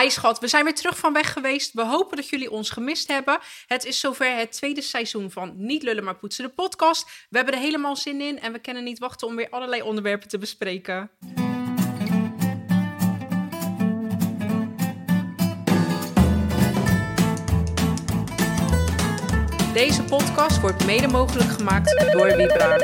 Hi schat, we zijn weer terug van weg geweest. We hopen dat jullie ons gemist hebben. Het is zover het tweede seizoen van Niet lullen maar poetsen de podcast. We hebben er helemaal zin in en we kunnen niet wachten om weer allerlei onderwerpen te bespreken. Deze podcast wordt mede mogelijk gemaakt door Vibra.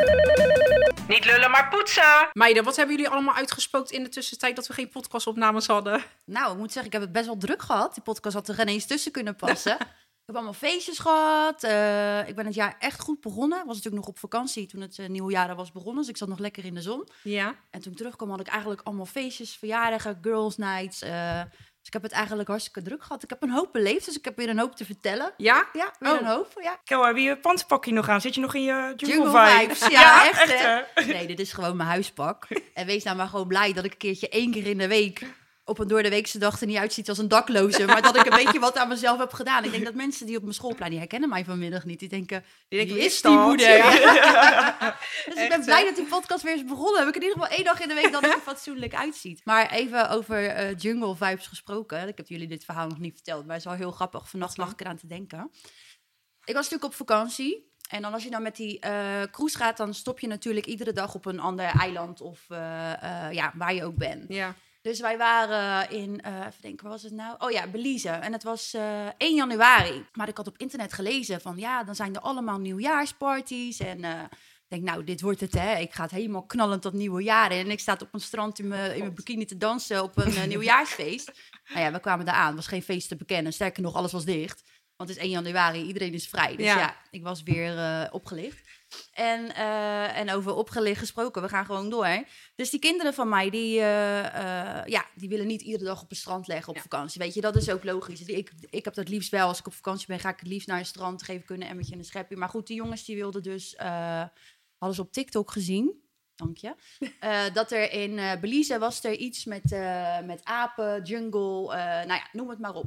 Niet lullen, maar poetsen! Meiden, wat hebben jullie allemaal uitgespookt in de tussentijd dat we geen podcastopnames hadden? Nou, ik moet zeggen, ik heb het best wel druk gehad. Die podcast had er geen eens tussen kunnen passen. ik heb allemaal feestjes gehad. Eh, ik ben het jaar echt goed begonnen. Ik was natuurlijk nog op vakantie toen het uh, nieuwe jaar was begonnen. Dus ik zat nog lekker in de zon. Ja. En toen ik terugkwam had ik eigenlijk allemaal feestjes, verjaardagen, girls nights. eh, ik heb het eigenlijk hartstikke druk gehad. Ik heb een hoop beleefd, dus ik heb weer een hoop te vertellen. Ja? Ja, weer Oh. een hoop. Ja. Kel, heb je je nog aan? Zit je nog in je jungle, Jungle vibes? ja, echt, hè? Nee, dit is gewoon mijn huispak. En wees nou maar gewoon blij dat ik een keertje één keer in de week op een doordeweekse dag er niet uitziet als een dakloze. Maar dat ik een beetje wat aan mezelf heb gedaan. Ik denk dat mensen die op mijn schoolplein, die herkennen mij vanmiddag niet. Die denken, Die denken, wie is die moeder? Ja. Dus ik ben blij dat die podcast weer is begonnen. Heb ik in ieder geval één dag in de week dat het er fatsoenlijk uitziet. Maar even over eh, jungle vibes gesproken. Ik heb jullie dit verhaal nog niet verteld, maar het is wel heel grappig. Vannacht lag ik eraan te denken. Ik was natuurlijk op vakantie. En dan als je dan met die eh, cruise gaat, dan stop je natuurlijk iedere dag op een ander eiland of eh, ja, waar je ook bent. Ja. Dus wij waren in, eh even denken, waar was het nou? Oh ja, Belize. En het was eh 1 januari. Maar ik had op internet gelezen van, ja, dan zijn er allemaal nieuwjaarsparties. En eh, ik denk, nou, dit wordt het, hè. Ik ga het helemaal knallend dat nieuwe jaar in. En ik sta op een strand in mijn, in mijn bikini te dansen op een eh, nieuwjaarsfeest. Nou ja, we kwamen daar aan. Het was geen feest te bekennen. Sterker nog, alles was dicht. Want het is 1 januari, iedereen is vrij. Dus Ja. ja, ik was weer eh, opgelicht. En, eh, en over opgelicht gesproken, we gaan gewoon door. Dus die kinderen van mij, die, eh, ja, die willen niet iedere dag op het strand leggen op Ja. vakantie. Weet je, dat is ook logisch. Ik, ik heb dat liefst wel. Als ik op vakantie ben, ga ik het liefst naar een strand. Geef ik hun een emmertje en een schepje. Maar goed, die jongens die wilden dus... hadden ze op TikTok gezien. Dank je. Dat er in Belize was er iets met, met apen, jungle, nou ja, noem het maar op.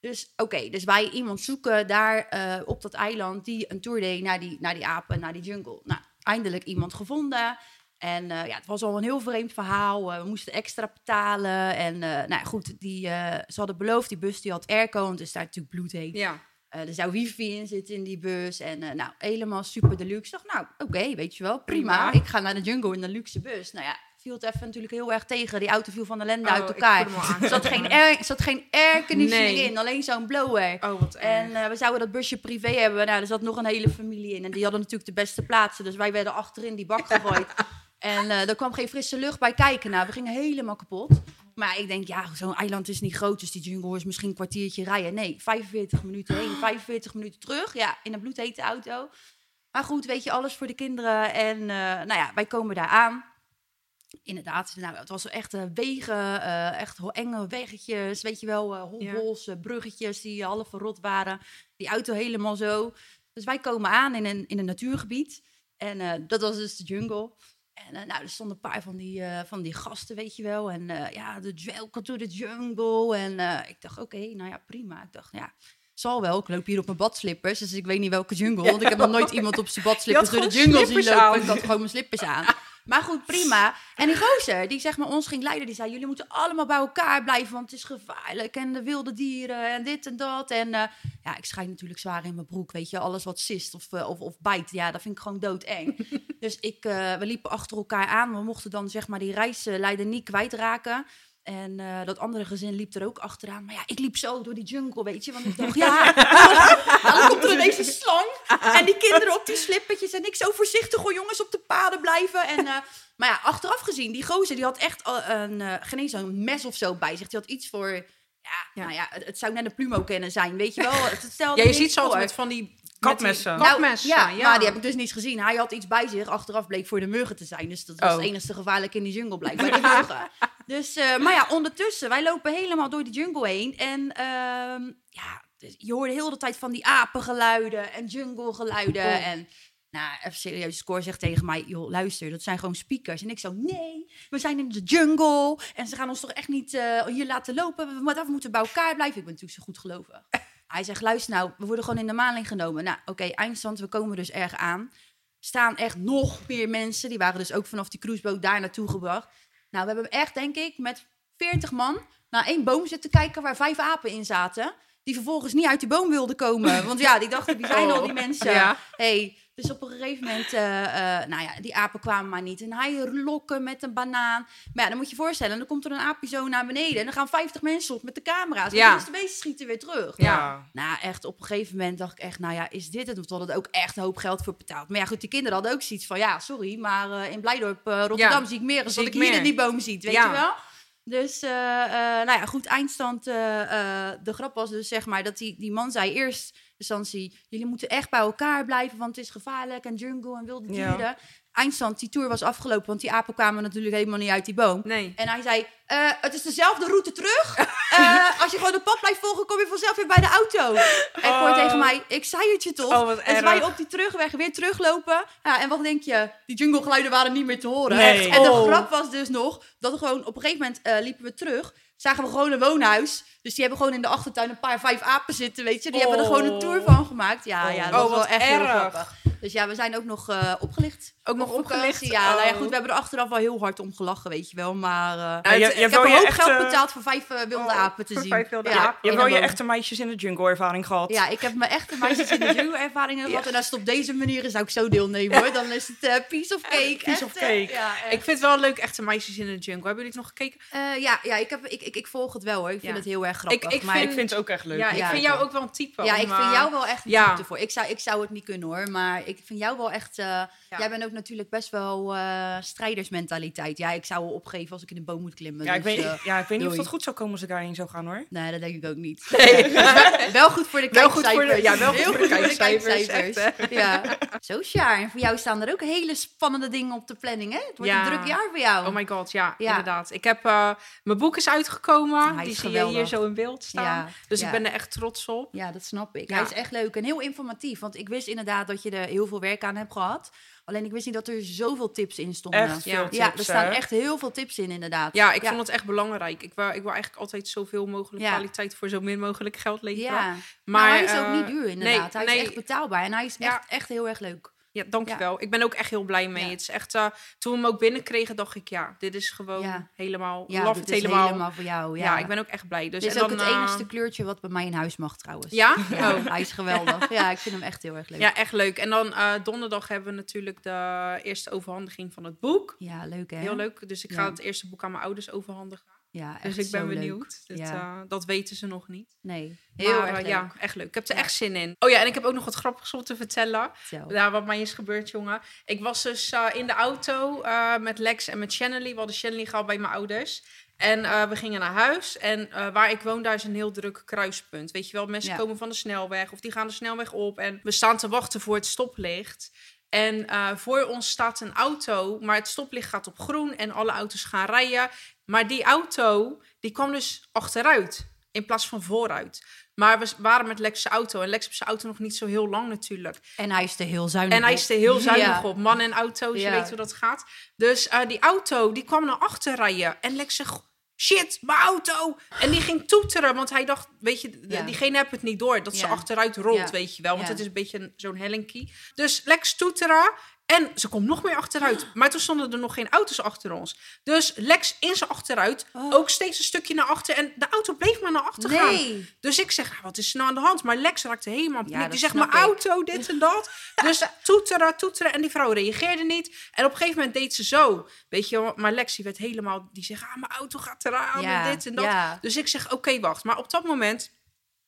Dus oké, dus wij iemand zoeken daar eh, op dat eiland die een tour deed naar die, naar die apen, naar die jungle. Nou, eindelijk iemand gevonden. En eh, ja, het was al een heel vreemd verhaal. Eh, we moesten extra betalen. En nou ja, goed, die, ze hadden beloofd, die bus die had airco, want is daar natuurlijk bloedheet. Ja. Er zou wifi in zitten in die bus. En nou, helemaal super deluxe. Ik dacht, nou, oké, weet je wel, prima. Prima. Ik ga naar de jungle in een luxe bus. Nou ja, viel het even natuurlijk heel erg tegen. Die auto viel van ellende Oh, uit ik elkaar. Er zat geen, air, zat geen airconditioning Nee. in, alleen zo'n blower. Oh, wat En eh, we zouden dat busje privé hebben. Nou, er zat nog een hele familie in. En die hadden natuurlijk de beste plaatsen. Dus wij werden achterin die bak gegooid. en eh, er kwam geen frisse lucht bij kijken. Nou, we gingen helemaal kapot. Maar ik denk, ja, zo'n eiland is niet groot. Dus die jungle is misschien een kwartiertje rijden. Nee, 45 minuten heen, 45 minuten terug. Ja, in een bloedhete auto. Maar goed, weet je, alles voor de kinderen. En eh, nou ja, wij komen daar aan. Inderdaad, nou, het was echt eh, wegen, eh, echt enge weggetjes, weet je wel, eh hobbels, bruggetjes die half verrot waren. Die auto helemaal zo. Dus wij komen aan in een, in een natuurgebied. En dat was dus de jungle. En nou, er stonden een paar van die, van die gasten, weet je wel. En ja, de welcome to the jungle. En ik dacht, oké, nou ja, prima. Ik dacht, ja, zal wel. Ik loop hier op mijn badslippers, dus ik weet niet welke jungle. Want ik heb nog nooit iemand op zijn badslippers door de jungle zien lopen. Ik had gewoon mijn slippers aan. Maar goed, prima. En die gozer, die zeg maar ons ging leiden, die zei... jullie moeten allemaal bij elkaar blijven, want het is gevaarlijk. En de wilde dieren en dit en dat. En eh, ja, ik schijn natuurlijk zwaar in mijn broek, weet je. Alles wat sist of, eh, of, of bijt, ja, dat vind ik gewoon doodeng. dus ik, eh, we liepen achter elkaar aan. We mochten dan zeg maar die reisleider niet kwijtraken. En eh, dat andere gezin liep er ook achteraan. Maar ja, ik liep zo door die jungle, weet je. Want ik dacht, ja, dan komt er ineens een slang. En die kinderen op die slippertjes. En ik zo voorzichtig, hoor jongens, op de paden blijven. En, eh, maar ja, achteraf gezien, die gozer, die had echt een, geen eens een mes of zo bij zich. Die had iets voor, ja, nou ja, het, het zou net een plumo kunnen zijn, weet je wel. Het Ja, je ziet voor. met van die... Die Nou, ja, ja. maar die heb ik dus niet gezien. Hij had iets bij zich. Achteraf bleek voor de muggen te zijn. Dus dat was Oh. het enige gevaarlijk in die jungle blijkbaar. Die muggen. Dus, eh, maar ja, ondertussen, wij lopen helemaal door die jungle heen. En ehm, ja, dus je hoorde heel de tijd van die apengeluiden en junglegeluiden. Oh. En nou, even serieus, Score zegt tegen mij, joh, luister, dat zijn gewoon speakers. En ik zo, nee, we zijn in de jungle. En ze gaan ons toch echt niet eh, hier laten lopen. We, we moeten bij elkaar blijven. Ik ben natuurlijk zo goed gelovig. Hij zegt, luister nou, we worden gewoon in de maling genomen. Nou, oké, eindstand, we komen dus erg aan. Staan echt nog meer mensen. Die waren dus ook vanaf die cruiseboot daar naartoe gebracht. Nou, we hebben hem echt, denk ik, met 40 man naar één boom zitten kijken waar vijf apen in zaten. Die vervolgens niet uit die boom wilden komen. Want ja, die dachten, wie zijn al die mensen? Ja. Hey, dus op een gegeven moment, eh, eh, nou ja, die apen kwamen maar niet. En hij lokken met een banaan. Maar ja, dan moet je je voorstellen, dan komt er een aapje zo naar beneden. En dan gaan 50 mensen op met de camera's. Ja. En dus de beesten schieten weer terug. Ja. Nou, echt, op een gegeven moment dacht ik echt, nou ja, is dit het? Want we hadden ook echt een hoop geld voor betaald. Maar ja, goed, die kinderen hadden ook zoiets van, ja, sorry, maar eh, in Blijdorp, Rotterdam zie ik meer dan dat ik ik hier in die boom ziet, weet Ja. je wel? Dus, nou ja, goed, eindstand. de grap was dus, zeg maar, dat die, die man zei eerst instantie, jullie moeten echt bij elkaar blijven, want het is gevaarlijk en jungle en wilde Ja. dieren. Eindstand, die tour was afgelopen, want die apen kwamen natuurlijk helemaal niet uit die boom. Nee. En hij zei, eh, het is dezelfde route terug. Eh, als je gewoon het pad blijft volgen, kom je vanzelf weer bij de auto. En Oh. tegen mij, ik zei het je toch? Oh, en wij erg. op die terugweg weer teruglopen. Ja, en wat denk je? Die junglegeluiden waren niet meer te horen. Nee. En de Oh. grap was dus nog, dat we gewoon op een gegeven moment eh, liepen we terug. Zagen we gewoon een woonhuis. Dus die hebben gewoon in de achtertuin een paar vijf apen zitten, weet je. Die hebben er gewoon een tour van gemaakt. Ja, ja dat Oh, was wel echt heel erg. grappig. Dus ja, we zijn ook nog eh, opgelicht. Ook nog opgelicht? Ja, nou ja, Oh. goed, we hebben er achteraf wel heel hard om gelachen, weet je wel. Maar eh, Ja, je, je Ik heb een hoop echte, geld betaald voor vijf eh, wilde Oh, apen te voor zien. vijf wilde ja, apen. Je hebt wel je echte meisjes in de jungle ervaring gehad. Ja, ik heb mijn echte meisjes in de jungle ervaringen gehad. En als het op deze manier is, zou ik zo deelnemen hoor. Dan is het eh, piece of cake. piece echt, of eh, cake. Ik vind het wel leuk, echte meisjes in de jungle. Hebben jullie het nog gekeken? Eh, ja, ja ik, heb, ik, ik, ik volg het wel hoor. Ik vind Ja. het heel erg grappig. Ik- ik maar Ik vind het ook echt leuk. Ja, ik vind jou ook. wel een type. ja, ik vind eh, jou wel echt een type voor. Ik zou, ik zou het niet kunnen hoor, maar ik vind jou wel echt... eh, Jij bent ook natuurlijk best wel eh, strijdersmentaliteit. Ja, ik zou wel opgeven als ik in een boom moet klimmen. Ja, ik dus, weet, eh, ja, ik weet niet of dat goed zou komen als ik daarheen zou gaan hoor. nee, dat denk ik ook niet. Nee. wel goed voor de Wel goed voor de- kijkcijfers. ja, wel goed voor de kijkcijfers. Ja. Zo, Sjaar. En voor jou staan er ook hele spannende dingen op de planning, hè? Het wordt Ja. een druk jaar voor jou. Oh my god, ja, Ja. inderdaad. Ik heb, eh, mijn boek is uitgekomen. Hij Die is zie je hier zo in beeld staan. Dus ik ben er echt trots op. Ja, dat snap ik. Hij is echt leuk en heel informatief. Want ik wist inderdaad dat je er heel veel werk aan hebt gehad. Alleen ik wist niet dat er zoveel tips in stonden. Echt Ja. veel ja, tips, er staan hè? echt heel veel tips in, inderdaad. Ja, ik vond het echt belangrijk. Ik wil, ik wil eigenlijk altijd zoveel mogelijk Ja. kwaliteit voor zo min mogelijk geld leveren. Ja, Maar maar hij is ook eh, niet duur, inderdaad. nee, hij is echt betaalbaar en hij is Ja. echt, echt heel erg leuk. Ja, dankjewel. Ik ben ook echt heel blij mee. Ja. Het is echt, eh, toen we hem ook binnenkregen, dacht ik, ja, dit is gewoon Ja. helemaal, Ja, love het helemaal. helemaal voor jou. ja. Ik ben ook echt blij. Dus Dit is en ook dan, het eh, enigste kleurtje wat bij mij in huis mag, trouwens. Ja? Oh. hij is geweldig. Ja, ik vind hem echt heel erg leuk. Ja, echt leuk. En dan eh, donderdag hebben we natuurlijk de eerste overhandiging van het boek. Ja, leuk hè? Heel leuk. Dus ik ga het eerste boek aan mijn ouders overhandigen. Ja, Dus ik ben benieuwd. Dat, Ja. eh, dat weten ze nog niet. Nee, heel maar, erg leuk. ja, echt leuk. Ik heb er Ja. echt zin in. Oh ja, en ik heb ook nog wat grappigs om te vertellen. Wat mij is gebeurd, jongen. Ik was dus eh, in de auto eh, met Lex en met Shanley. We hadden Shanley gehad bij mijn ouders. En we gingen naar huis. En waar ik woon, daar is een heel druk kruispunt. Weet je wel, mensen komen van de snelweg of die gaan de snelweg op. En we staan te wachten voor het stoplicht. En voor ons staat een auto, maar het stoplicht gaat op groen en alle auto's gaan rijden. Maar die auto, die kwam dus achteruit in plaats van vooruit. Maar we waren met Lex' auto en Lex heeft zijn auto nog niet zo heel lang natuurlijk. En hij is er heel zuinig En hij op. is er heel zuinig Ja. op. Man en auto's, je Ja. weet hoe dat gaat. Dus eh, die auto, die kwam naar achter rijden. En Lex zegt, shit, mijn auto. En die ging toeteren, want hij dacht, weet je, Ja. diegene heeft het niet door. Dat ze achteruit rolt, weet je wel. Want het is een beetje zo'n hellinkie. Dus Lex toeteren. En ze komt nog meer achteruit. Maar toen stonden er nog geen auto's achter ons. Dus Lex in zijn achteruit. Oh. Ook steeds een stukje naar achter. En de auto bleef maar naar achter gaan. Dus ik zeg, wat is er nou aan de hand? Maar Lex raakte helemaal Ja, dat Die zegt, mijn ik. auto, dit en dat. Dus toeteren, toeteren. En die vrouw reageerde niet. En op een gegeven moment deed ze zo. Weet je maar Lex die werd helemaal... Die zegt, ah, mijn auto gaat eraan Ja, en dit en dat. ja. Dus ik zeg, oké, wacht. Maar op dat moment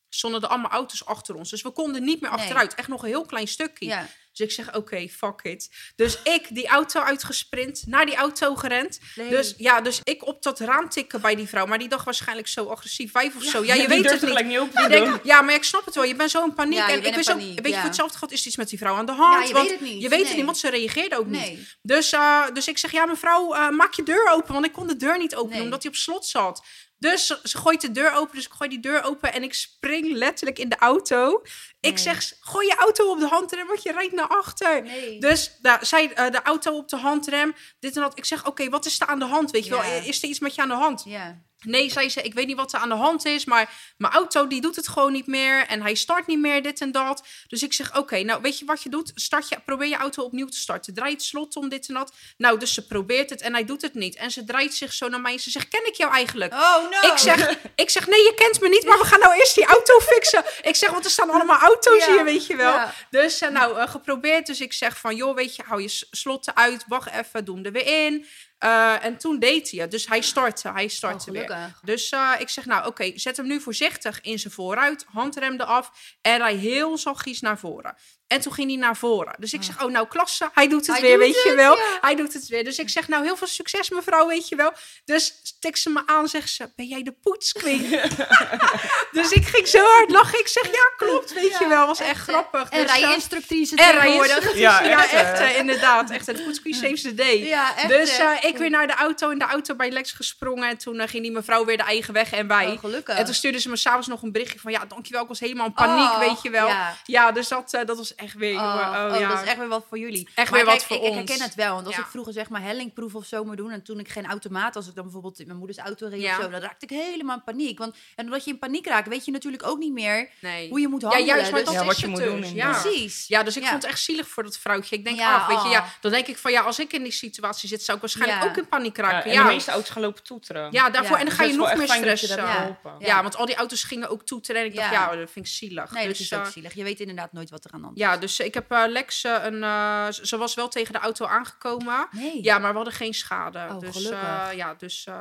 stonden er allemaal auto's achter ons. Dus we konden niet meer Nee. achteruit. Echt nog een heel klein stukje. Ja. Dus ik zeg, oké, fuck it. Dus ik die auto uitgesprint, naar die auto gerend. Nee. Dus ja, dus ik op dat raam tikken bij die vrouw. Maar die dacht waarschijnlijk zo agressief, vijf of zo. Ja, je Die weet het niet. niet doen. denkt, ja, maar ik snap het wel. Je bent zo in paniek. Ja, je en ik in wist ook, paniek, weet je, ja. voor hetzelfde gaat is iets met die vrouw aan de hand. Ja, je want weet het niet. Je weet het niet, want ze reageerde ook niet. Dus, eh, dus ik zeg, ja, mevrouw, eh, maak je deur open. Want ik kon de deur niet openen, Nee. omdat hij op slot zat. Dus ze, gooit de deur open, dus ik gooi die deur open en ik spring letterlijk in de auto. Ik zeg, gooi je auto op de handrem, want je rijdt naar achter. Nee. Dus nou, zij eh, de auto op de handrem, dit en dat. Ik zeg, oké, wat is er aan de hand? Weet je Ja. wel, is er iets met je aan de hand? Ja. Nee, zei ze, ik weet niet wat er aan de hand is, maar mijn auto die doet het gewoon niet meer en hij start niet meer, dit en dat. Dus ik zeg, oké, nou weet je wat je doet? Start je, probeer je auto opnieuw te starten. Draai het slot om, dit en dat. Nou, dus ze probeert het en hij doet het niet. En ze draait zich zo naar mij en ze zegt, ken ik jou eigenlijk? Oh no. Ik zeg, ik zeg, nee, je kent me niet, maar we gaan nou eerst die auto fixen. Ik zeg, want er staan allemaal auto's Ja, hier, weet je wel. ja. Dus eh, nou, eh, geprobeerd. Dus ik zeg van, joh, weet je, hou je slotten uit, wacht even, doe hem er weer in. Eh, en toen deed hij het. Dus hij startte, hij Oh, startte weer. Dus eh, ik zeg, nou oké, zet hem nu voorzichtig in zijn vooruit, handrem eraf en rij heel zachtjes naar voren. En toen ging hij naar voren. Dus ik zeg, oh nou klasse, hij doet het Hij weer, doet weet je wel. ja. Hij doet het weer. Dus ik zeg, nou heel veel succes mevrouw, weet je wel. Dus stik ze me aan, zegt ze, ben jij de poetsqueen? dus ik ging zo hard lachen. Ik zeg, ja klopt, weet je wel. Was echt, grappig. En Dus, eh, rijinstructrice en rijinstructrice, Ja, ja, echt, echt, eh. inderdaad. Echt, de poetsqueen saves the day. Ja, echt. Dus eh, ik weer naar de auto, in de auto bij Lex gesprongen. En toen ging die mevrouw weer de eigen weg en wij. Oh, gelukkig. En toen stuurde ze me s'avonds nog een berichtje van... Ja, dankjewel, ik was helemaal in paniek, Oh, weet je wel. Ja, Ja. dus dat, eh, dat was echt weer... Oh, jongen, oh, oh, ja. dat is echt weer wat voor jullie. Echt Maar weer wat voor ik, ik ons. herken het wel. Want als Ja. ik vroeger zeg maar hellingproef of zo moet doen... en toen ik geen automaat, als ik dan bijvoorbeeld in mijn moeders auto reed Ja. of zo... dan raakte ik helemaal in paniek. Want, en omdat je in paniek raakt, weet je natuurlijk ook niet meer Nee. hoe je moet ja, handelen. juist, maar Dus- dat Ja, is wat je het moet dus. doen, Ja. Precies. Ja, dus ik Ja. vond het echt zielig voor dat vrouwtje. Ik denk, Ja, af, weet je, ja. oh. Dan denk ik van, ja, als ik in die situatie zit, zou ik waarschijnlijk Ja. ook in paniek Ja, raken. en Ja, de meeste auto's gaan lopen toeteren. ja daarvoor. Ja. En dan ga dat je nog meer dat stressen. dat Ja. Ja. want al die auto's gingen ook toeteren. En ik dacht, Ja. ja, dat vind ik zielig. Nee, dus, dat is ook eh, zielig. Je weet inderdaad nooit wat er aan de hand is. Ja, dus ik heb eh, Lex eh, een. eh, ze was wel tegen de auto aangekomen. Nee. Ja, maar we hadden geen schade. Oh, dus gelukkig. eh, ja, dus eh,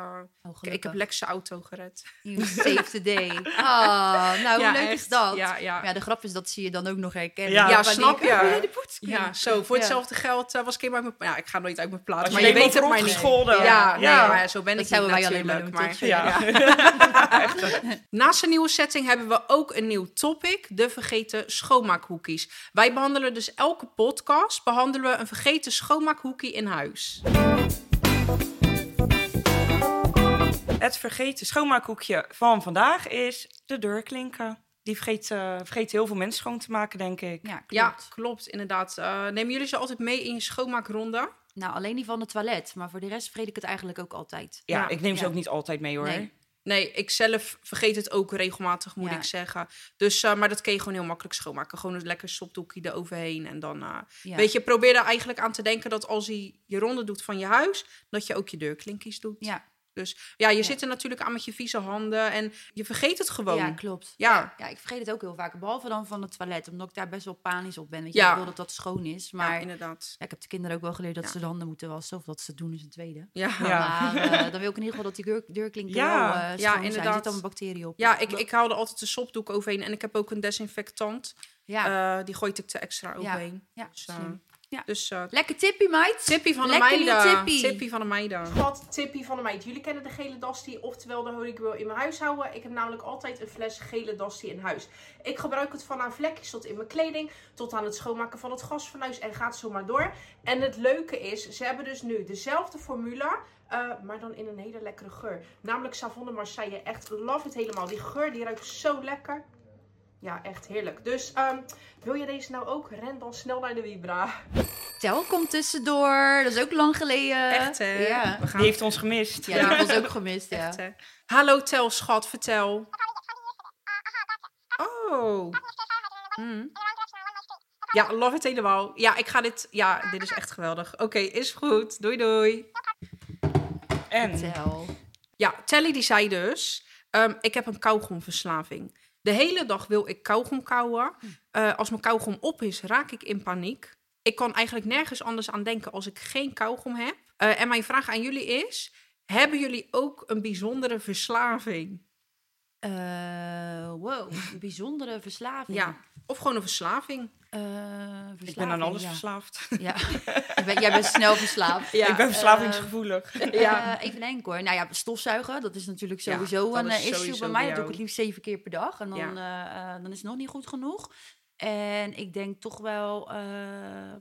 Oh, ik- heb Lex zijn auto gered. You saved the day. Oh, nou, Ja, hoe leuk echt. is dat? Ja, ja. Ja, de grap is dat ze je dan ook nog herkennen. Ja, snap je. Oh? Ja, zo. Voor Ja. hetzelfde geld was ik helemaal uit mijn... Ja, ik ga nooit uit mijn plaats. Als Maar je je weet het maar niet. gescholden. Ja, nee, Ja. maar zo ben Dat ik niet zouden wij alleen maar? Ja. ja. Naast een nieuwe setting hebben we ook een nieuw topic, de vergeten schoonmaakhoekies. Wij behandelen dus elke podcast behandelen we een vergeten schoonmaakhoekie in huis. Het vergeten schoonmaakhoekje van vandaag is de deurklinken. Die vergeet, eh, vergeten heel veel mensen schoon te maken, denk ik. Ja, klopt. Ja, klopt, inderdaad. Eh, nemen jullie ze altijd mee in je schoonmaakronde? Nou, alleen die van het toilet. Maar voor de rest vergeet ik het eigenlijk ook altijd. Ja, Ja, ik neem ze ja. ook niet altijd mee hoor. Nee. Nee, ik zelf vergeet het ook regelmatig, moet Ja. ik zeggen. Dus, eh, maar dat kun je gewoon heel makkelijk schoonmaken. Gewoon een lekker sopdoekje eroverheen. En dan, eh, Ja. weet je, probeer er eigenlijk aan te denken dat als hij je ronde doet van je huis, dat je ook je deurklinkjes doet. Ja, Dus ja, je Ja. zit er natuurlijk aan met je vieze handen en je vergeet het gewoon. ja klopt. Ja. ja, ik vergeet het ook heel vaak. Behalve dan van het toilet. Omdat ik daar best wel panisch op ben. Weet je, Ja. ik wil dat dat schoon is. Maar inderdaad. ja, ik heb de kinderen ook wel geleerd dat Ja. ze de handen moeten wassen. Of dat ze het doen is een tweede. Ja. Ja. Ja. Maar eh, dan wil ik in ieder geval dat die deur, deurklinken Ja. wel schoon Ja, zijn. Er inderdaad. zit dan een bacterie op. ik, ik haalde altijd de sopdoek overheen en ik heb ook een desinfectant. ja. Eh, die gooit ik er extra overheen. ja, Dus, eh, slim. Ja. dus eh, Lekker tippie, meid. Tippie van de meiden. tippie. Tippie van de meiden. Wat tippie van de meid. Jullie kennen de gele dastie, oftewel de Holy Grail in mijn huis houden. Ik heb namelijk altijd een fles gele dastie in huis. Ik gebruik het van aan vlekjes tot in mijn kleding, tot aan het schoonmaken van het gasfornuis en gaat zo maar door. En het leuke is, ze hebben dus nu dezelfde formule, eh, maar dan in een hele lekkere geur. Namelijk Savon de Marseille. Echt love het helemaal. Die geur die ruikt zo lekker. Ja, echt heerlijk. Dus ehm, wil je deze nou ook? Ren dan snel naar de Vibra. Tel komt tussendoor. Dat is ook lang geleden. Echt hè? Ja. We gaan Die heeft ons gemist. Ja, die heb ik ook gemist, ja. Echt, hè? Hallo Tel, schat, vertel. Oh. Hmm. Ja, love it helemaal. Ja, ik ga dit... Ja, dit is echt geweldig. Oké, is goed. Doei, doei. En Tel. Ja, Telly die zei dus... ehm, ik heb een kauwgomverslaving. De hele dag wil ik kauwgom kauwen. Eh, als mijn kauwgom op is, raak ik in paniek. Ik kan eigenlijk nergens anders aan denken als ik geen kauwgom heb. Eh, en mijn vraag aan jullie is... Hebben jullie ook een bijzondere verslaving? Eh, wow, een bijzondere verslaving. Ja, of gewoon een verslaving. Eh, ik ben aan alles ja. verslaafd. Ja. Jij bent- Jij bent snel verslaafd. Ja, ik ben verslavingsgevoelig. Ja. Eh, even denken hoor. Nou ja, stofzuigen, dat is natuurlijk sowieso een is issue sowieso bij mij. Dat doe ik het liefst zeven keer per dag. En dan, dan is het nog niet goed genoeg. En ik denk toch wel, eh,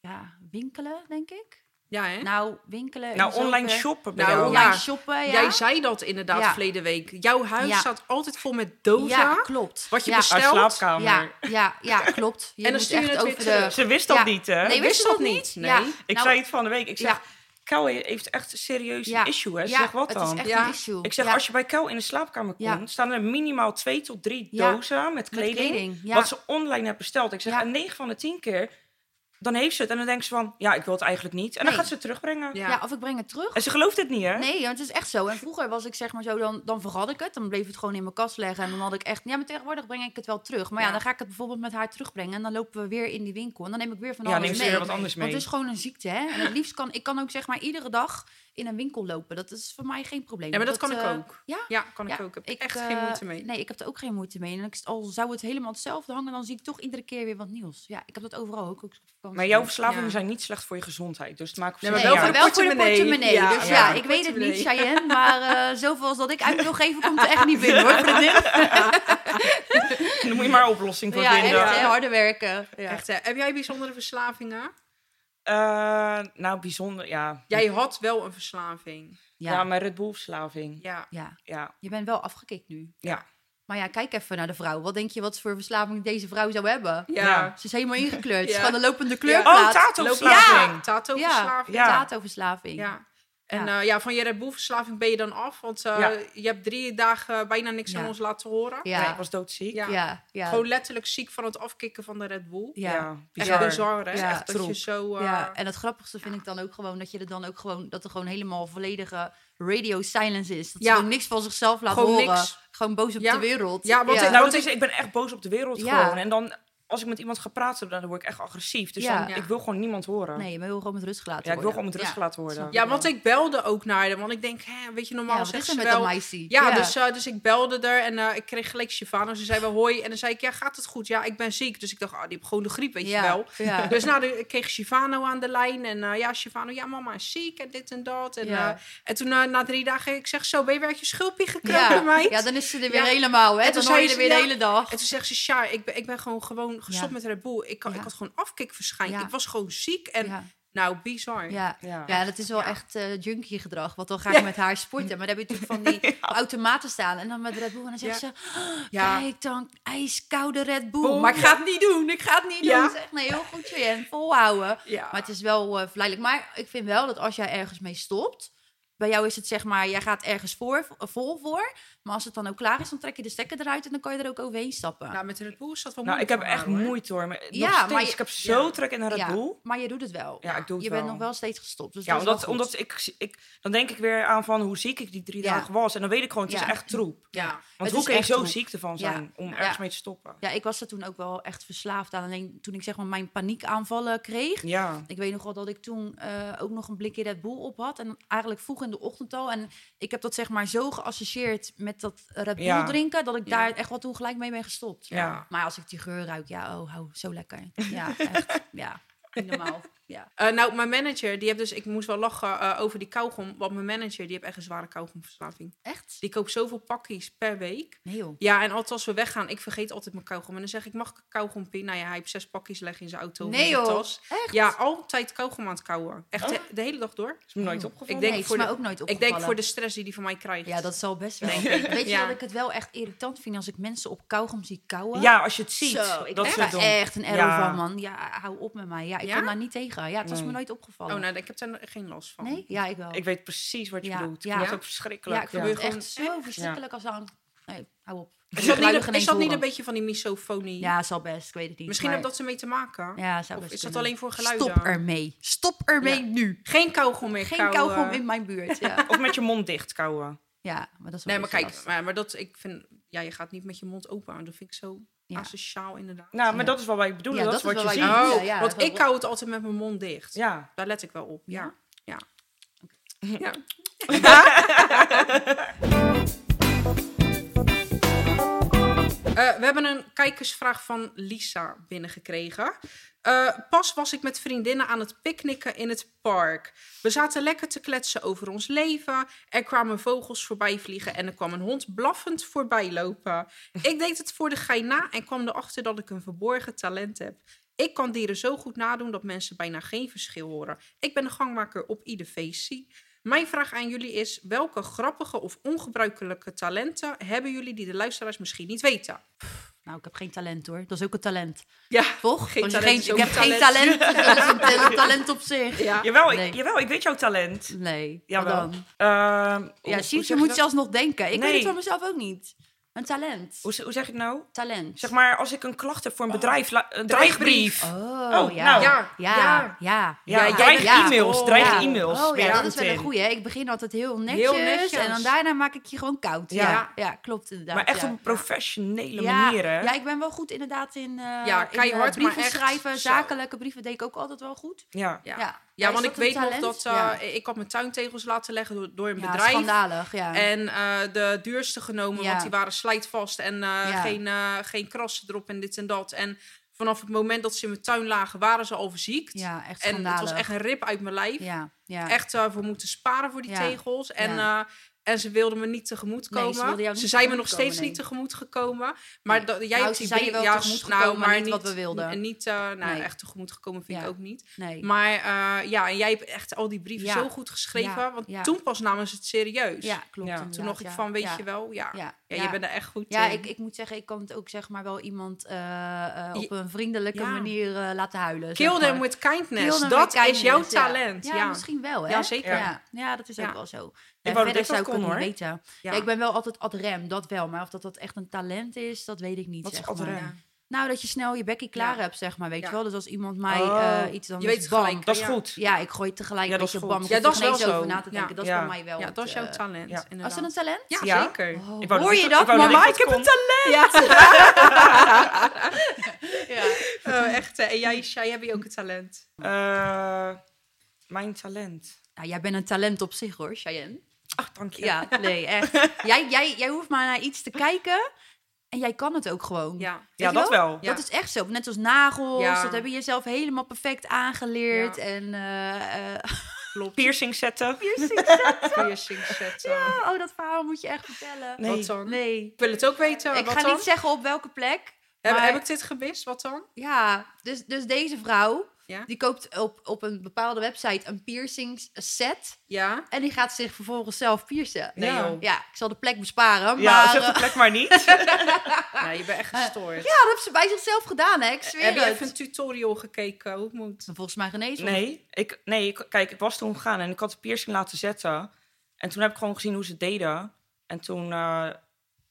ja, winkelen, denk ik. Ja, hè? Nou, winkelen. in nou, online shoppen bij Nou, jou. ja. Online shoppen, ja. Jij zei dat inderdaad Ja. verleden week. Jouw huis Ja. staat altijd vol met dozen. Ja, klopt. Wat je ja. bestelt. Uit slaapkamer. Ja, ja, ja, klopt. Je En dan stuur je het over de... Ze wist dat Ja. niet, hè? Nee, wist dat niet? Nee. Ja. Ik Nou, zei het van de week. Ik zeg, Ja. Kel heeft echt een serieus Ja. issue, hè? Ja, Zeg wat het dan? is echt Ja. een issue. Ik zeg, ja. als je bij Kel in de slaapkamer komt, Ja. staan er minimaal twee tot drie dozen met Met kleding. kleding, ja. Wat ze online heeft besteld. Ik zeg, Ja. en 9 van de 10 keer, dan heeft ze het. En dan denkt ze van, ja, ik wil het eigenlijk niet. En dan gaat ze het terugbrengen. Ja. Ja, of ik breng het terug. En ze gelooft het niet, hè? Nee, want het is echt zo. En vroeger was ik zeg maar zo, dan, dan vergat ik het. Dan bleef het gewoon in mijn kast leggen. En dan had ik echt, ja, maar tegenwoordig breng ik het wel terug. Maar ja, Ja. dan ga ik het bijvoorbeeld met haar terugbrengen. En dan lopen we weer in die winkel. En dan neem ik weer van Ja, alles neem ze mee. weer wat anders Want mee. het is gewoon een ziekte, hè. En het liefst kan, ik kan ook zeg maar iedere dag in een winkel lopen. Dat is voor mij geen probleem. Ja, maar dat kan ik eh, ook. Ja? Ja, kan ik ook. Heb ik, echt eh, geen moeite mee. Nee, ik heb er ook geen moeite mee. En ik, al zou het helemaal hetzelfde hangen, dan zie ik toch iedere keer weer wat nieuws. Ja, ik heb dat overal ook. Maar jouw verslavingen Ja. zijn niet slecht voor je gezondheid. Dus het maakt op Nee, maar wel voor wel voor de portemonnee. Ja, dus ja, ja, ik weet het niet. Cheyenne. Maar eh, zoveel als dat ik uit wil geven, komt er echt niet binnen, hoor. Dan moet je maar een oplossing voor Ja, echt, vinden. hè, harde werken. Echt, hè. Heb jij bijzondere verslavingen? Eh, nou, bijzonder, ja. Jij had wel een verslaving. Ja, Ja. mijn Red Bull verslaving. Ja. ja, Ja, je bent wel afgekikt nu. ja. Maar ja, kijk even naar de vrouw. Wat denk je wat voor verslaving deze vrouw zou hebben? Ja. Ja. Ze is helemaal ingekleurd. Ze gewoon een lopende Oh, kleurplaat. tato-verslaving. Ja, tato-verslaving. Ja, Ja. tato-verslaving. ja. En Ja. ja. ja, van je Red Bull verslaving ben je dan af. Want eh, Ja. je hebt drie dagen bijna niks Ja. aan ons laten horen. Ja. Nee, ik was doodziek. Ja. ja, ja. Gewoon letterlijk ziek van het afkicken van de Red Bull. ja. Ja, Echt bizar. bizar, hè? Ja. Echt dat je zo... eh, Ja, en het grappigste vind ik dan ook gewoon dat je er dan ook gewoon dat er gewoon helemaal volledige radio silence is. Dat ze gewoon niks van zichzelf laat Gewoon horen. niks. Gewoon boos op Ja. de wereld. Ja, want ik- Nou, Want is, ik ben echt boos op de wereld Ja. gewoon. En dan, als ik met iemand ga praten, dan word ik echt agressief. Dus Ja. dan, Ja. ik wil gewoon niemand horen. Nee, je wil gewoon met rust gelaten ja, ik wil worden. gewoon met rust Ja. gelaten worden. Ja, want ik belde ook naar haar. Want ik denk, hè, weet je, normaal Ja, er ze met wel... Ja, Dus, eh, dus ik belde er en eh, ik kreeg gelijk Shivano. Ze zei wel hoi. En dan zei ik, ja, gaat het goed? Ja, ik ben ziek. Dus ik dacht, ah, die heeft gewoon de griep, weet je ja. wel. Ja. Dus nou, de- ik kreeg Shivano aan de lijn. En eh, ja, Shivano, ja, mama is ziek en dit en dat. En, Ja. eh, en toen na drie dagen, ik zeg zo, ben je weer uit je schulpje gekropen, ja. meid? ja, dan is ze er weer Ja. helemaal, hè? En Dan toen hoor je er weer de ja. hele dag. En toen zegt ze, Sja, ik ben, ik ben gewoon, gewoon gestopt Ja. met Red Bull. Ik, kan, Ja. ik had gewoon afkikverschijn. Ja. Ik was gewoon ziek. En Ja. nou, bizar. Ja. Ja. Ja, dat is wel Ja. echt eh junkie gedrag. Want dan ga ik met haar sporten. Maar dan heb je natuurlijk van die automaten staan. En dan met Red Bull. En dan zegt Ja. ze, "Oh, Ja. kijk dan, ijskoude Red Bull. Boom. Maar ik ga het niet doen. Ik ga het niet Ja. doen. Zeg, nee, heel goed en volhouden. Ja. Maar het is wel eh, verleidelijk. Maar ik vind wel dat als jij ergens mee stopt... Bij jou is het zeg maar, jij gaat ergens voor, vol voor. Maar als het dan ook klaar is, dan trek je de stekker eruit en dan kan je er ook overheen stappen. Nou, met Red Bull is dat wel Nou, ik heb echt hoor. moeite hoor. Maar Ja, nog steeds, maar je- ik heb zo ja. trek in een Red ja, maar je doet het wel. Ja, ik doe het je wel. bent nog wel steeds gestopt. Dus Ja, omdat, omdat ik, ik... Dan denk ik weer aan van hoe ziek ik die drie Ja. dagen was. En dan weet ik gewoon, het Ja. is echt troep. Ja. Want Het hoe kun je zo troep. ziek ervan Ja. zijn om Ja. ergens mee te stoppen? Ja, ik was er toen ook wel echt verslaafd aan. Alleen toen ik zeg maar mijn paniekaanvallen kreeg. Ja. Ik weet nog wel dat ik toen eh, ook nog een blikje Red Bull op had. En eigenlijk vroeg in de ochtend al. En ik heb dat zeg maar zo geassocieerd met dat Red Bull Ja. drinken. Dat ik daar echt wel toen gelijk mee ben gestopt. Ja. Maar als ik die geur ruik, ja, oh, hou, zo lekker. Ja, echt. Ja, niet normaal. Ja. Eh, nou, mijn manager, die heeft dus... Ik moest wel lachen eh, over die kauwgom. Want mijn manager, die heeft echt een zware kauwgomverslaving. Echt? Die koopt zoveel pakjes per week. Nee joh. Ja, en altijd als we weggaan, ik vergeet altijd mijn kauwgom. En dan zeg ik, mag ik een kauwgompie? Nou ja, hij heeft zes pakjes leggen in zijn auto Nee, joh. tas. Echt? Ja, altijd kauwgom aan het kauwen. Echt Oh. de, de hele dag door. is me nooit opgevallen. Ik denk nee, voor is mij de- ook nooit Ik opgevallen. denk voor de stress die hij van mij krijgt. Ja, dat zal best wel. Ik. Weet je Ja. dat ik het wel echt irritant vind als ik mensen op kauwgom zie kauwen? Ja, als je het ziet. Zo, ik dat doen. echt een error Ja. van, man. Ja, hou op met mij. Ja, ik Ja? kan daar niet tegen. Ja, het was me Nee. nooit opgevallen. Oh, nou, ik heb daar geen last van. nee? Ja, ik wel. Ik weet precies wat je Ja, bedoelt. Ik ja. Ja. ook verschrikkelijk. ja, ik vind Ja. het Gewoon echt zo verschrikkelijk als aan... Nee, hou op. Is dat, niet, geen is dat niet horen. een beetje van die misofonie? Ja, zal best. Ik weet het niet. Misschien maar... heeft dat ze mee te maken. Ja, zou Of best is dat alleen voor geluiden? Stop ermee. Stop ermee Ja. nu. Geen kauwgom meer Geen kauwen. kauwgom in mijn buurt. Ja, Of met je mond dicht kauwen. ja maar dat is wel Nee, maar kijk, maar, maar dat, ik vind, ja, je gaat niet met je mond open houden. Dat vind ik zo Ja. asociaal inderdaad. Nou, maar Ja. dat is wat wij bedoelen. Ja, dat, dat is is wat je ziet. Oh, ja, ja, want ik hou het altijd met mijn mond dicht. Ja. Daar let ik wel op. Ja, ja. ja. Eh, we hebben een kijkersvraag van Lisa binnengekregen. Eh, pas was ik met vriendinnen aan het picknicken in het park. We zaten lekker te kletsen over ons leven. Er kwamen vogels voorbij vliegen en er kwam een hond blaffend voorbij lopen. Ik deed het voor de gein na en kwam erachter dat ik een verborgen talent heb. Ik kan dieren zo goed nadoen dat mensen bijna geen verschil horen. Ik ben de gangmaker op ieder feestje. Mijn vraag aan jullie is: welke grappige of ongebruikelijke talenten hebben jullie die de luisteraars misschien niet weten? Nou, ik heb geen talent hoor. Dat is ook een talent. Ja, Toch? Geen talent geen, ik heb geen talent. talent. dat is een ta- talent op zich. ja. Jawel, Nee. ik, jawel, ik weet jouw talent. Nee. Jawel. Dan? Ehm, Ja, je, moet dat? zelfs nog denken. Ik weet het van mezelf ook niet. Een talent. Hoe, hoe zeg je het nou? Talent. Zeg maar, als ik een klacht heb voor een bedrijf, la- een dreigbrief. Oh, Oh, ja. nou. ja. Ja, Ja. ja. Ja. Ja, dreig e-mails, Oh, dreig ja. e-mails. Oh ja, je dat is wel een goeie. hè. Ik begin altijd heel netjes, Heel netjes. En dan daarna maak ik je gewoon koud. Ja, Ja. ja. klopt inderdaad. Maar echt ja. op een professionele ja. manier, hè? Ja, ik ben wel goed inderdaad in, eh Ja, in, keihard, eh, brieven maar echt schrijven. zo. Zakelijke brieven deed ik ook altijd wel goed. Ja. Ja. Ja, want ik weet talent? nog dat eh, Ja. ik had mijn tuintegels laten leggen door, door een Ja, bedrijf. schandalig, ja. En eh, de duurste genomen, Ja. want die waren slijtvast en eh, geen, geen krassen erop en dit en dat. En vanaf het moment dat ze in mijn tuin lagen, waren ze al verziekt. ja, echt en het was echt een rip uit mijn lijf. Ja, ja. Echt voor moeten sparen voor die tegels. En, Ja. En ze wilden me niet tegemoet Nee, komen. ze wilden jou niet ze zijn me nog steeds komen, niet tegemoet gekomen. Maar Nee. jij Nou, hebt ze die je brief- wel ja, nou, maar maar niet wat we wilden. En niet, eh, nou, Nee. echt tegemoet gekomen vind Ja. ik ook niet. Maar eh, ja, en jij hebt echt al die brieven Ja. zo goed geschreven. Want toen pas namen ze het serieus. ja, klopt. Toen nog ik van, weet je wel, ja. Ja, Ja, je bent er echt goed Ja, in. ik, ik moet zeggen, ik kan het ook zeg maar wel iemand eh, eh, op een vriendelijke Ja. manier eh, laten huilen. Kill zeg them with kindness. Them dat with is jouw talent. Ja, misschien wel, hè? Ja, zeker. Ja, dat is ook wel zo. Ik wou verder zou ik kon, niet weten. Ik ben wel altijd ad rem, dat wel. Maar of dat, dat echt een talent is, dat weet ik niet. Wat is zeg ad maar. rem? Nou, dat je snel je bekkie klaar Ja. hebt, zeg maar. Weet Ja. je wel? Dus als iemand mij Oh. eh, iets dan Je weet het bam. gelijk. Dat is goed. Ja, ik gooi het tegelijk Ja, een dat is bam. Ja, dat er is wel zo. over na te denken. Ja. Dat is Ja. voor mij wel. Ja, dat is jouw eh, talent. ja. Was dat een talent? Ja, Ja. zeker. Oh, Ik wou hoor dat je ik- dat? Mama, ik ik heb een talent. Ja. Oh, echt. En jij, Shai, heb je ook een talent? Eh, mijn talent. Nou, jij bent een talent op zich hoor, Cheyenne. Ach, dank je. Ja, nee, echt. jij, jij, jij hoeft maar naar iets te kijken en jij kan het ook gewoon. Ja. Ja, Weet je dat wel? wel. Ja. Dat is echt zo. Net als nagels, Ja. dat heb je jezelf helemaal perfect aangeleerd. Ja. En, eh, eh, Klopt. Piercing zetten. Piercing zetten. oh, dat verhaal moet je echt vertellen. Nee. Wat dan? Nee. Ik wil het ook weten. Ik wat ga dan? niet zeggen op welke plek. Heb, maar- heb ik dit gemist? Wat dan? Ja, dus, dus deze vrouw, Ja. die koopt op, op een bepaalde website een piercings set. Ja? En die gaat zich vervolgens zelf piercen. Nee, Ja. Ja, ik zal de plek besparen, Ja, maar... zeg de eh, plek maar niet. Nee, je bent echt gestoord. ja, dat heeft ze bij zichzelf gedaan, hè? Ik zweer heb je het. even een tutorial gekeken hoe het moet? Volgens mij genezen. Nee, ik, nee kijk, ik was toen gegaan en ik had de piercing laten zetten. En toen heb ik gewoon gezien hoe ze het deden. En toen eh,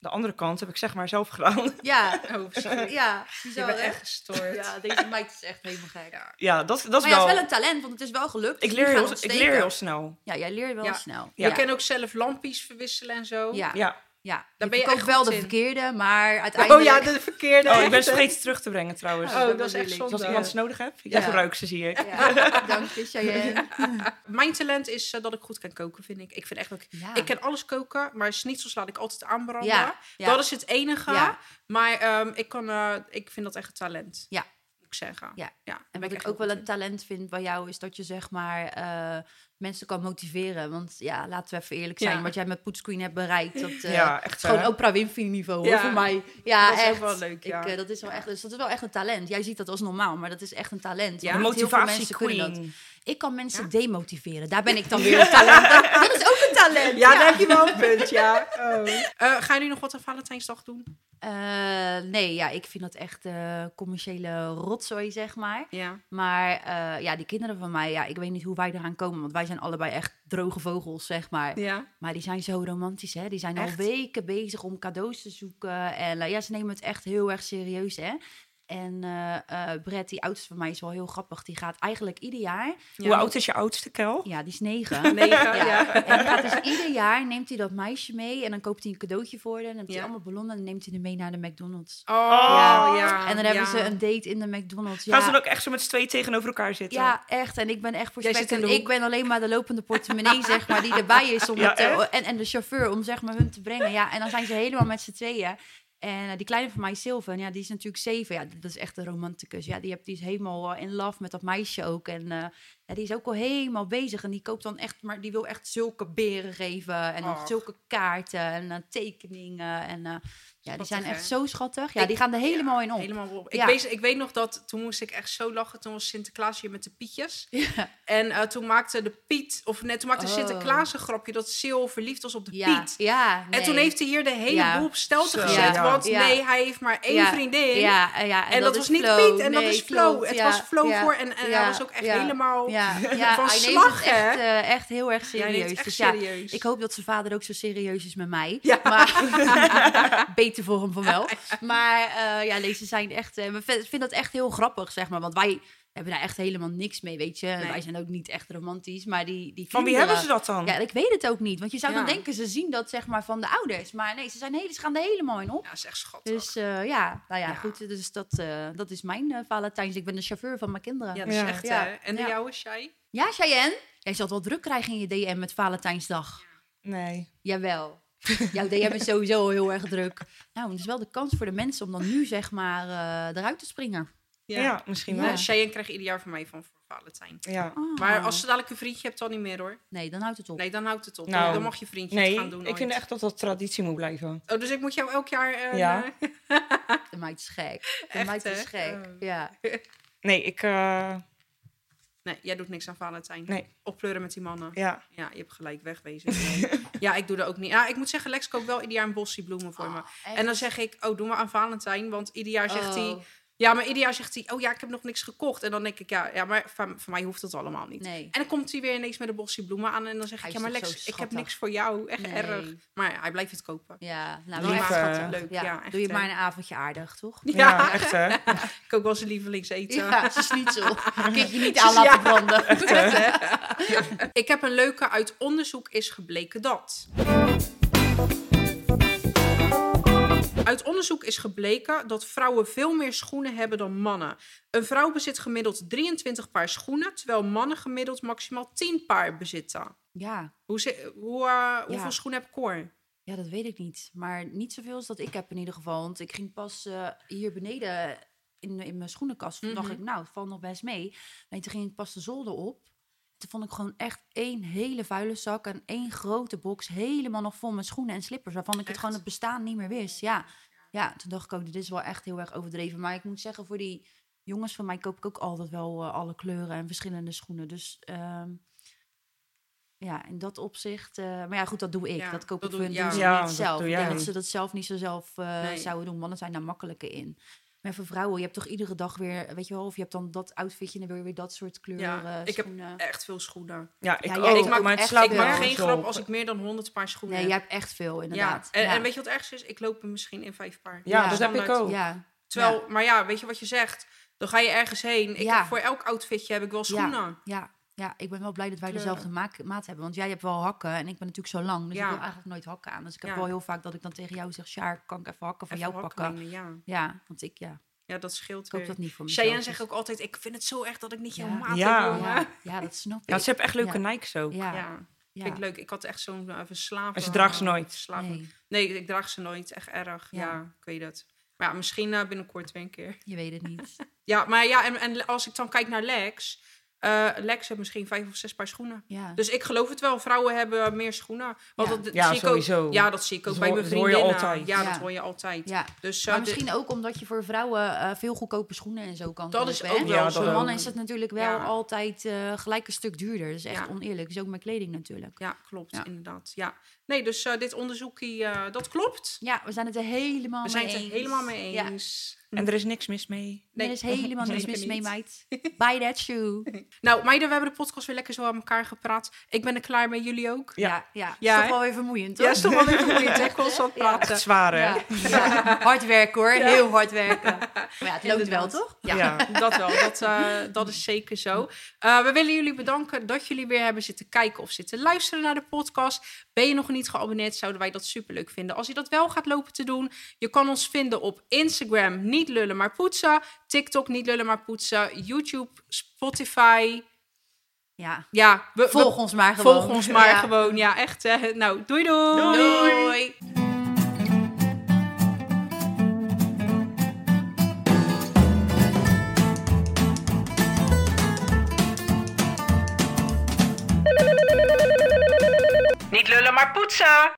de andere kant heb ik zeg maar zelf gedaan. Ja, Oh, ja. Je bent hè? echt gestoord. Ja, deze meid is echt helemaal gek. Ja. Ja, dat, dat is Maar ja, wel... het is wel een talent, want het is wel gelukt. ik, dus leer die heel, ik leer heel snel. Ja, jij leert wel Ja. snel. Ja. Je kan ook zelf lampjes verwisselen en zo. Ja, ja. Je ben je echt wel de in. verkeerde, maar uiteindelijk... Oh ja, de verkeerde. Oh, ik ben ze vergeten terug te brengen trouwens. Oh, dat is echt zonde. Als iemand ze nodig hebt, ik Ja. gebruik ze, zie ik. Ja, dank je, Cheyenne. Mijn talent is eh, dat ik goed kan koken, vind ik. Ik vind echt dat ik... Ja. Ik kan alles koken, maar schnitzels laat ik altijd aanbranden. Ja, ja. Dat is het enige. Ja. Maar ehm, ik, kan, eh, ik vind dat echt een talent. Ja. Ik zeggen. Ja. ja En wat ik ook wel een talent vind bij jou is dat je zeg maar eh, mensen kan motiveren. Want ja, laten we even eerlijk zijn, Ja. wat jij met Poetscreen hebt bereikt, dat eh, Ja, echt. is gewoon hè? Oprah Winfrey niveau hoor, Ja. voor mij. Ja, Dat is ook echt. wel leuk, ja. Ik, eh, dat is wel echt, dus dat is wel echt een talent. Jij ziet dat als normaal, maar dat is echt een talent. Ja. Motivatie mensen kunnen dat. queen. Ik kan mensen Ja. demotiveren. Daar ben ik dan weer een talent. dat is ook een talent. Ja, daar heb je wel een punt, ja. Oh. Eh, gaan jullie nog wat aan Valentijnsdag doen? Eh, nee, ja, ik vind dat echt eh, commerciële rotzooi, zeg maar. Ja. Maar eh, ja, die kinderen van mij, ja, ik weet niet hoe wij eraan komen. Want wij zijn allebei echt droge vogels, zeg maar. Ja. Maar die zijn zo romantisch, hè. Die zijn al weken bezig om cadeaus te zoeken. En ja, ze nemen het echt heel erg serieus, hè. En eh eh Brett, die oudste van mij, is wel heel grappig. Die gaat eigenlijk ieder jaar... Hoe oud is je oudste, Kel? Ja, die is negen. Negen, Ja. ja. En gaat dus ieder jaar neemt hij dat meisje mee en dan koopt hij een cadeautje voor haar. En dan heeft hij allemaal ballonnen en dan neemt hij er mee naar de McDonald's. Oh, Ja. ja. en dan hebben ja. ze een date in de McDonald's. Gaan ze dan ook echt zo met z'n twee tegenover elkaar zitten? ja, echt. En ik ben echt voor Jij zit spek. in de en Ik ben alleen maar de lopende portemonnee, zeg maar, die erbij is. Om het, en, en de chauffeur om zeg maar hun te brengen. Ja, en dan zijn ze helemaal met z'n tweeën. En eh, die kleine van mij, Sylvan, ja, die is natuurlijk zeven. Ja, dat is echt een romanticus. Ja, die, die is helemaal eh, in love met dat meisje ook. En eh, ja, die is ook al helemaal bezig. En die koopt dan echt, maar die wil echt zulke beren geven. En zulke kaarten en eh, tekeningen. En eh, ja, die zijn echt hè? zo schattig. Ja, Ik- die gaan er helemaal in op. Helemaal op. Ik, weet, ik weet nog dat toen moest ik echt zo lachen. Toen was Sinterklaas hier met de Pietjes. Ja. En eh, toen maakte de Piet, of net toen maakte Oh. Sinterklaas een grapje dat Sil verliefd was op de Ja, Piet. ja En toen heeft hij hier de hele Ja. boel op stelte gezet. ja. Want nee, hij heeft maar één Ja, vriendin. Ja, ja, En, dat, is was niet Flo. Piet en dat Nee, is Flo. klopt, Het ja, was Flo ja, voor en, en ja, hij was ook echt ja, helemaal Ja, ja van hij neemt slag, het echt, eh, echt heel erg Ja, serieus. echt dus ja, serieus. ik hoop dat zijn vader ook zo serieus is met mij. Ja. Maar beter voor hem van wel. Maar eh, ja, nee, ze zijn echt... eh, we vinden dat echt heel grappig, zeg maar. Want wij hebben daar echt helemaal niks mee, weet je. Nee. Wij zijn ook niet echt romantisch, maar die, die Van wie kinderen- hebben ze dat dan? Ja, ik weet het ook niet. Want je zou dan Ja. denken, ze zien dat zeg maar van de ouders. Maar nee, ze, zijn hele, ze gaan er helemaal in op. Ja, dat is echt schattig. Dus eh, ja, nou ja, Ja. goed. Dus dat, eh, dat is mijn eh, Valentijns. Ik ben de chauffeur van mijn kinderen. ja, Ja, dat is Ja. echt, Ja. hè? En de Ja. jouwe, Shai? Cheyenne? Jij zult wel druk krijgen in je DM met Valentijnsdag. Nee. Jawel. Jouw DM is sowieso heel erg druk. Nou, het is wel de kans voor de mensen om dan nu zeg maar eh, eruit te springen. Ja, misschien wel. Ja. Cheyenne krijgt ieder jaar van mij van voor Valentijn. Ja. Maar als ze dadelijk een vriendje hebt, dan niet meer hoor. Nee, dan houdt het op. Nee, dan houdt het op. Nou, dan mag je vriendje het Nee, gaan doen. ik vind echt dat dat traditie moet blijven. Oh, dus ik moet jou elk jaar... eh, Ja. De meid is gek. De Echt, meid is hè? gek. Oh. Ja. Nee, ik... eh, nee, jij doet niks aan Valentijn. Nee. Oppleuren met die mannen. ja. Ja, je hebt gelijk, wegwezen. Nee. ja, ik doe dat ook niet. Ja, ik moet zeggen, Lex koopt wel ieder jaar een bosje bloemen voor me. Oh, echt? En dan zeg ik, oh, doe maar aan Valentijn. Want ieder jaar zegt hij... Ja, maar ieder jaar zegt hij, oh ja, ik heb nog niks gekocht. En dan denk ik, ja, ja maar van, van mij hoeft dat allemaal niet. Nee. En dan komt hij weer ineens met een bosje bloemen aan. En dan zeg Hij ik, ja, maar Lex, ik heb niks voor jou. Echt Nee. erg. Maar ja, hij blijft het kopen. Ja, nou, Lief, wel echt schattig. leuk, Ja. ja, echt, Doe je hè. maar een avondje aardig, toch? Ja, Ja, echt hè? ik ook wel zijn lievelingseten. Ja, ze schnitzel. Kun je niet aan laten branden. Ik heb een leuke uit onderzoek is gebleken dat. Uit onderzoek is gebleken dat vrouwen veel meer schoenen hebben dan mannen. Een vrouw bezit gemiddeld 23 paar schoenen, terwijl mannen gemiddeld maximaal 10 paar bezitten. Ja, Hoe, hoe, eh, hoeveel Ja. schoenen heb Cor? ja, dat weet ik niet. Maar niet zoveel als dat ik heb in ieder geval. Want ik ging pas eh, hier beneden in, in mijn schoenenkast. Toen dacht Mhm. ik, nou, het valt nog best mee. Nee, toen ging ik pas de zolder op. Toen vond ik gewoon echt één hele vuile zak en één grote box helemaal nog vol met schoenen en slippers. Waarvan ik het gewoon het bestaan niet meer wist. Ja. ja, toen dacht ik ook, dit is wel echt heel erg overdreven. Maar ik moet zeggen, voor die jongens van mij koop ik ook altijd wel eh, alle kleuren en verschillende schoenen. Dus ehm, ja, in dat opzicht. eh, maar ja, goed, dat doe ik. Ja, dat koop ik voor ja. doen ze Ja, niet dat zelf. Ik denk dat ze dat zelf niet zo zelf eh, Nee. zouden doen. Mannen zijn daar makkelijker in. Maar voor vrouwen, je hebt toch iedere dag weer, weet je wel, of je hebt dan dat outfitje en dan weer weer dat soort kleuren. Ja, ik heb echt veel schoenen. Ja, ik Ja, ook. jij ik maak, maar het ik maak geen grap als ik meer dan 100 paar schoenen Nee, jij heb. hebt echt veel, Ja, inderdaad. en, Ja. en weet je wat het ergste is? Ik loop er misschien in vijf paar. Ja, Ja. dat heb ik ook. Ja, Terwijl, maar ja, weet je wat je zegt? Dan ga je ergens heen. Ik Ja. heb voor elk outfitje heb ik wel schoenen. ja, ja, ik ben wel blij dat wij Kleuren. dezelfde maak, maat hebben. Want jij hebt wel hakken en ik ben natuurlijk zo lang. Dus Ja. ik wil eigenlijk nooit hakken aan. Dus ik heb Ja. wel heel vaak dat ik dan tegen jou zeg... Sjaar, kan ik even hakken van Even jou hakken pakken? ja. Ja, want ik, ja, ja, dat scheelt ik weer. dat niet voor mezelf. Cheyenne dus- zegt ook altijd, ik vind het zo erg dat ik niet jouw maat Ja. heb. Ja, ja, dat snap ik. Ja, ze hebben echt leuke Ja. Nikes ook. Ja, Ja, ja. vind ik leuk. Ik had echt zo'n uh, verslaven... En ze draagt ze nooit. Nee, Nee, ik draag ze nooit. Echt erg. Ja, Ja. ik weet het. Maar ja, misschien eh, binnenkort weer een keer. je weet het niet. Ja, maar ja, en, en als ik dan kijk naar Lex... eh, Lex heeft misschien vijf of zes paar schoenen. Ja. Dus ik geloof het wel. Vrouwen hebben meer schoenen. Want Ja. dat, dat Ja, zie ik sowieso. Ook, ja, dat zie ik ook Dat bij mijn dat hoor je vriendinnen. altijd. Ja, Ja. dat hoor je altijd. ja. Dus, eh, Maar de- misschien ook omdat je voor vrouwen eh, veel goedkope schoenen en zo kan Dat kopen. is hè? ook wel Ja, zo. dat Voor mannen is het natuurlijk wel Ja. altijd eh, gelijk een stuk duurder. Dat is echt Ja. oneerlijk. Dus ook met kleding natuurlijk. Ja, klopt, Ja. inderdaad. Ja. Nee, dus eh, dit onderzoekje, eh, dat klopt. Ja, we zijn het er helemaal We zijn mee het er eens. helemaal mee Ja. eens. En er is niks mis mee. Nee. Er is helemaal niks mis mee, meid. Buy that shoe. Nou, meiden, we hebben de podcast weer lekker zo aan elkaar gepraat. Ik ben er klaar mee, jullie ook. Ja. Ja, ja. Ja, is toch wel weer vermoeiend, toch? Ja, is toch wel weer vermoeiend, hè? Constant praten. Echt zwaar, hè? Ja, ja. Hard werken hoor, heel hard werken. Maar ja, het loopt wel, toch? Ja, Ja. dat wel. Dat, eh, dat is zeker zo. Eh, we willen jullie bedanken dat jullie weer hebben zitten kijken of zitten luisteren naar de podcast. Ben je nog niet geabonneerd, zouden wij dat superleuk vinden. Als je dat wel gaat lopen te doen, je kan ons vinden op Instagram, niet lullen maar poetsen. TikTok, niet lullen maar poetsen. YouTube, Spotify. Ja. Ja, we, we- Volg ons maar gewoon. volg ons maar Ja. gewoon. Ja, echt. Hè. Nou, doei doei. Doei. Niet lullen maar poetsen.